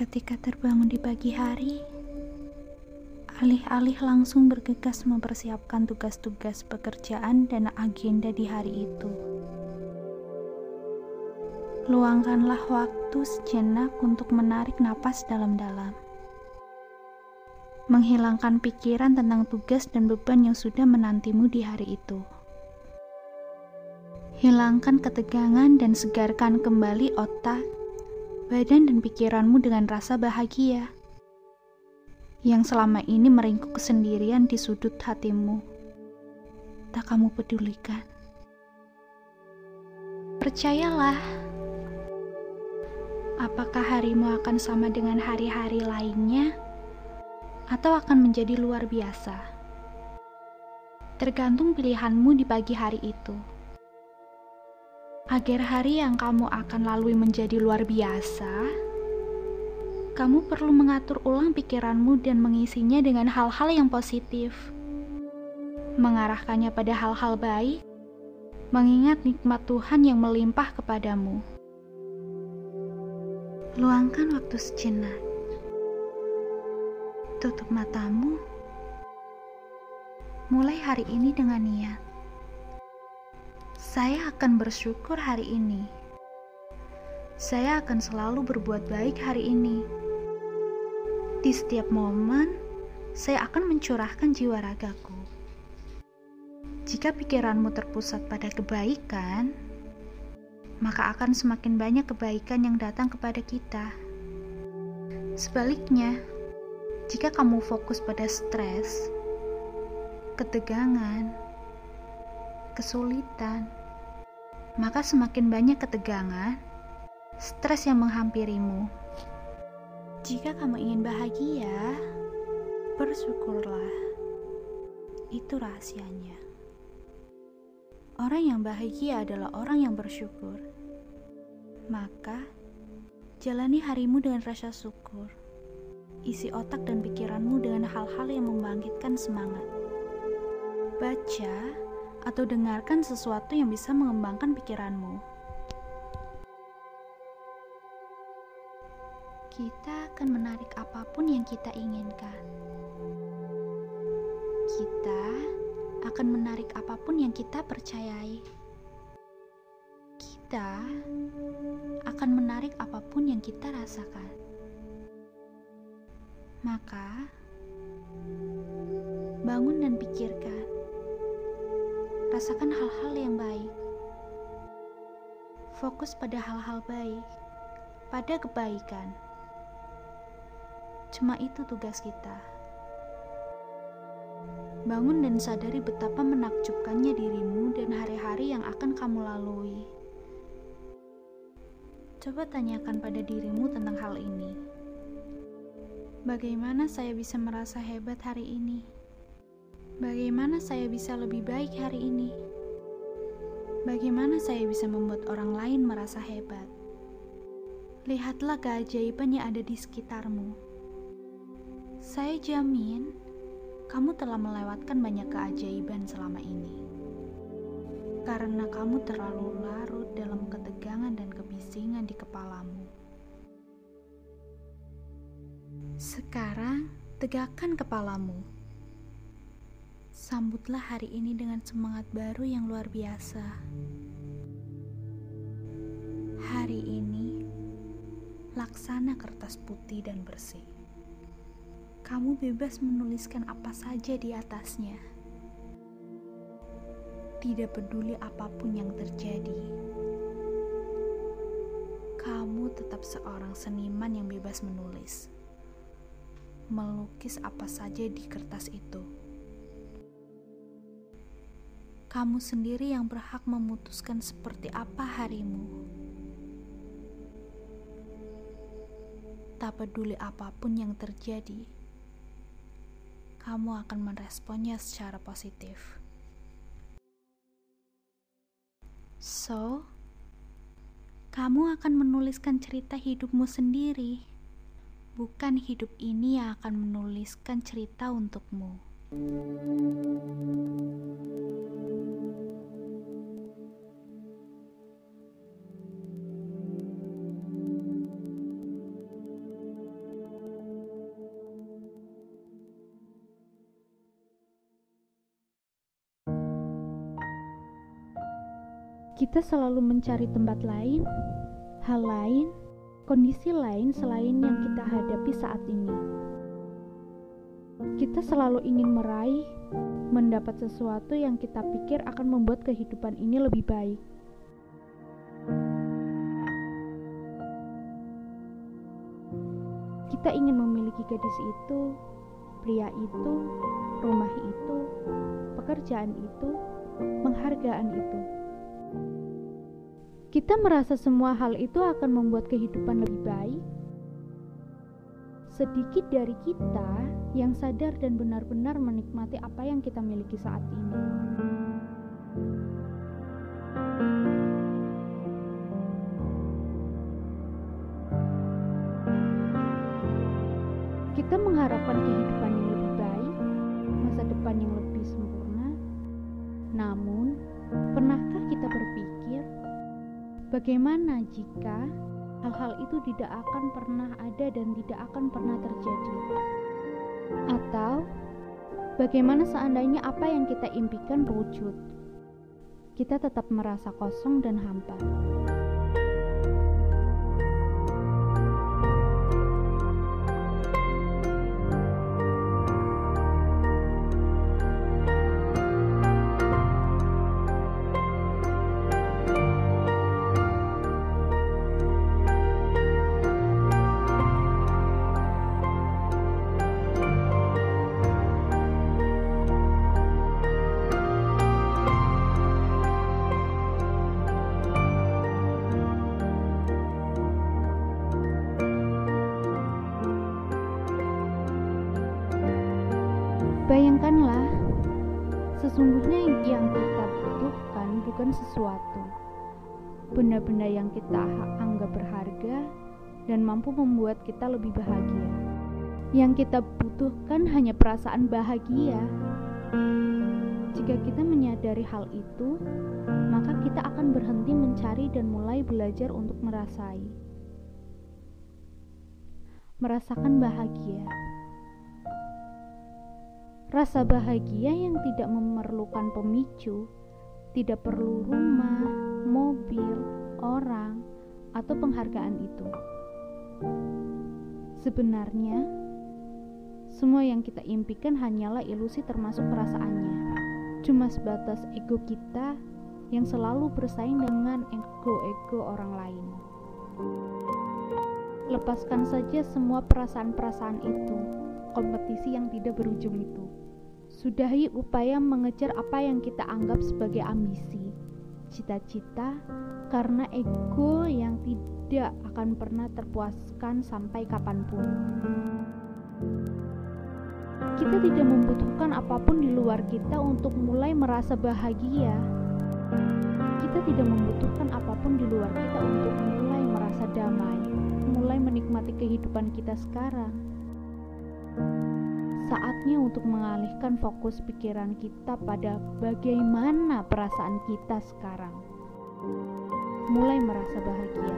Ketika terbangun di pagi hari, alih-alih langsung bergegas mempersiapkan tugas-tugas pekerjaan dan agenda di hari itu. Luangkanlah waktu sejenak untuk menarik napas dalam-dalam. Menghilangkan pikiran tentang tugas dan beban yang sudah menantimu di hari itu. Hilangkan ketegangan dan segarkan kembali otak, badan dan pikiranmu dengan rasa bahagia yang selama ini meringkuk kesendirian di sudut hatimu. Tak kamu pedulikan. Percayalah, apakah harimu akan sama dengan hari-hari lainnya, atau akan menjadi luar biasa? Tergantung pilihanmu di pagi hari itu. Agar hari yang kamu akan lalui menjadi luar biasa, kamu perlu mengatur ulang pikiranmu dan mengisinya dengan hal-hal yang positif. Mengarahkannya pada hal-hal baik, mengingat nikmat Tuhan yang melimpah kepadamu. Luangkan waktu sejenak. Tutup matamu. Mulai hari ini dengan niat. Saya akan bersyukur hari ini. Saya akan selalu berbuat baik hari ini. Di setiap momen, saya akan mencurahkan jiwa ragaku. Jika pikiranmu terpusat pada kebaikan, maka akan semakin banyak kebaikan yang datang kepada kita. Sebaliknya, jika kamu fokus pada stres, ketegangan, kesulitan, maka semakin banyak ketegangan, stres yang menghampirimu. Jika kamu ingin bahagia, bersyukurlah. Itu rahasianya. Orang yang bahagia adalah orang yang bersyukur. Maka, jalani harimu dengan rasa syukur. Isi otak dan pikiranmu dengan hal-hal yang membangkitkan semangat. Baca atau dengarkan sesuatu yang bisa mengembangkan pikiranmu. Kita akan menarik apa pun yang kita inginkan. Kita akan menarik apa pun yang kita percayai. Kita akan menarik apa pun yang kita rasakan. Maka, bangun dan pikirkan. Rasakan hal-hal yang baik. Fokus pada hal-hal baik, pada kebaikan. Cuma itu tugas kita. Bangun dan sadari betapa menakjubkannya dirimu dan hari-hari yang akan kamu lalui. Coba tanyakan pada dirimu tentang hal ini. Bagaimana saya bisa merasa hebat hari ini? Bagaimana saya bisa lebih baik hari ini? Bagaimana saya bisa membuat orang lain merasa hebat? Lihatlah keajaiban yang ada di sekitarmu. Saya jamin kamu telah melewatkan banyak keajaiban selama ini. Karena kamu terlalu larut dalam ketegangan dan kebisingan di kepalamu. Sekarang, tegakkan kepalamu. Sambutlah hari ini dengan semangat baru yang luar biasa. Hari ini, laksana kertas putih dan bersih kamu bebas menuliskan apa saja di atasnya. Tidak peduli apa pun yang terjadi, kamu tetap seorang seniman yang bebas menulis, melukis apa saja di kertas itu. Kamu sendiri yang berhak memutuskan seperti apa harimu. Tak peduli apa pun yang terjadi kamu akan meresponnya secara positif. So, kamu akan menuliskan cerita hidupmu sendiri, bukan hidup ini yang akan menuliskan cerita untukmu. Kita selalu mencari tempat lain, hal lain, kondisi lain selain yang kita hadapi saat ini. Kita selalu ingin meraih, mendapat sesuatu yang kita pikir akan membuat kehidupan ini lebih baik. Kita ingin memiliki gadis itu, pria itu, rumah itu, pekerjaan itu, penghargaan itu. Kita merasa semua hal itu akan membuat kehidupan lebih baik. Sedikit dari kita yang sadar dan benar-benar menikmati apa yang kita miliki saat ini. Kita mengharapkan kehidupan yang lebih baik, masa depan yang lebih sempurna. Namun, pernahkah kita berpikir bagaimana jika hal-hal itu tidak akan pernah ada dan tidak akan pernah terjadi? Atau bagaimana seandainya apa yang kita impikan wujud? Kita tetap merasa kosong dan hampa. Sesungguhnya yang kita butuhkan bukan sesuatu, benda-benda yang kita anggap berharga dan mampu membuat kita lebih bahagia. Yang kita butuhkan hanya perasaan bahagia. Jika kita menyadari hal itu, maka kita akan berhenti mencari dan mulai belajar untuk merasai, merasakan bahagia. Rasa bahagia yang tidak memerlukan pemicu, tidak perlu rumah, mobil, orang, atau penghargaan itu. Sebenarnya, semua yang kita impikan hanyalah ilusi termasuk perasaannya. Cuma sebatas ego kita yang selalu bersaing dengan ego-ego orang lain. Lepaskan saja semua perasaan-perasaan itu, kompetisi yang tidak berujung itu. Sudahi upaya mengejar apa yang kita anggap sebagai ambisi, cita-cita, karena ego yang tidak akan pernah terpuaskan sampai kapan pun. Kita tidak membutuhkan apa pun di luar kita untuk mulai merasa bahagia. Kita tidak membutuhkan apa pun di luar kita untuk mulai merasa damai, mulai menikmati kehidupan kita sekarang saatnya untuk mengalihkan fokus pikiran kita pada bagaimana perasaan kita sekarang. Mulai merasa bahagia.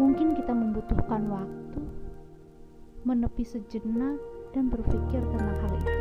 Mungkin kita membutuhkan waktu menepi sejenak dan berpikir tentang hal itu.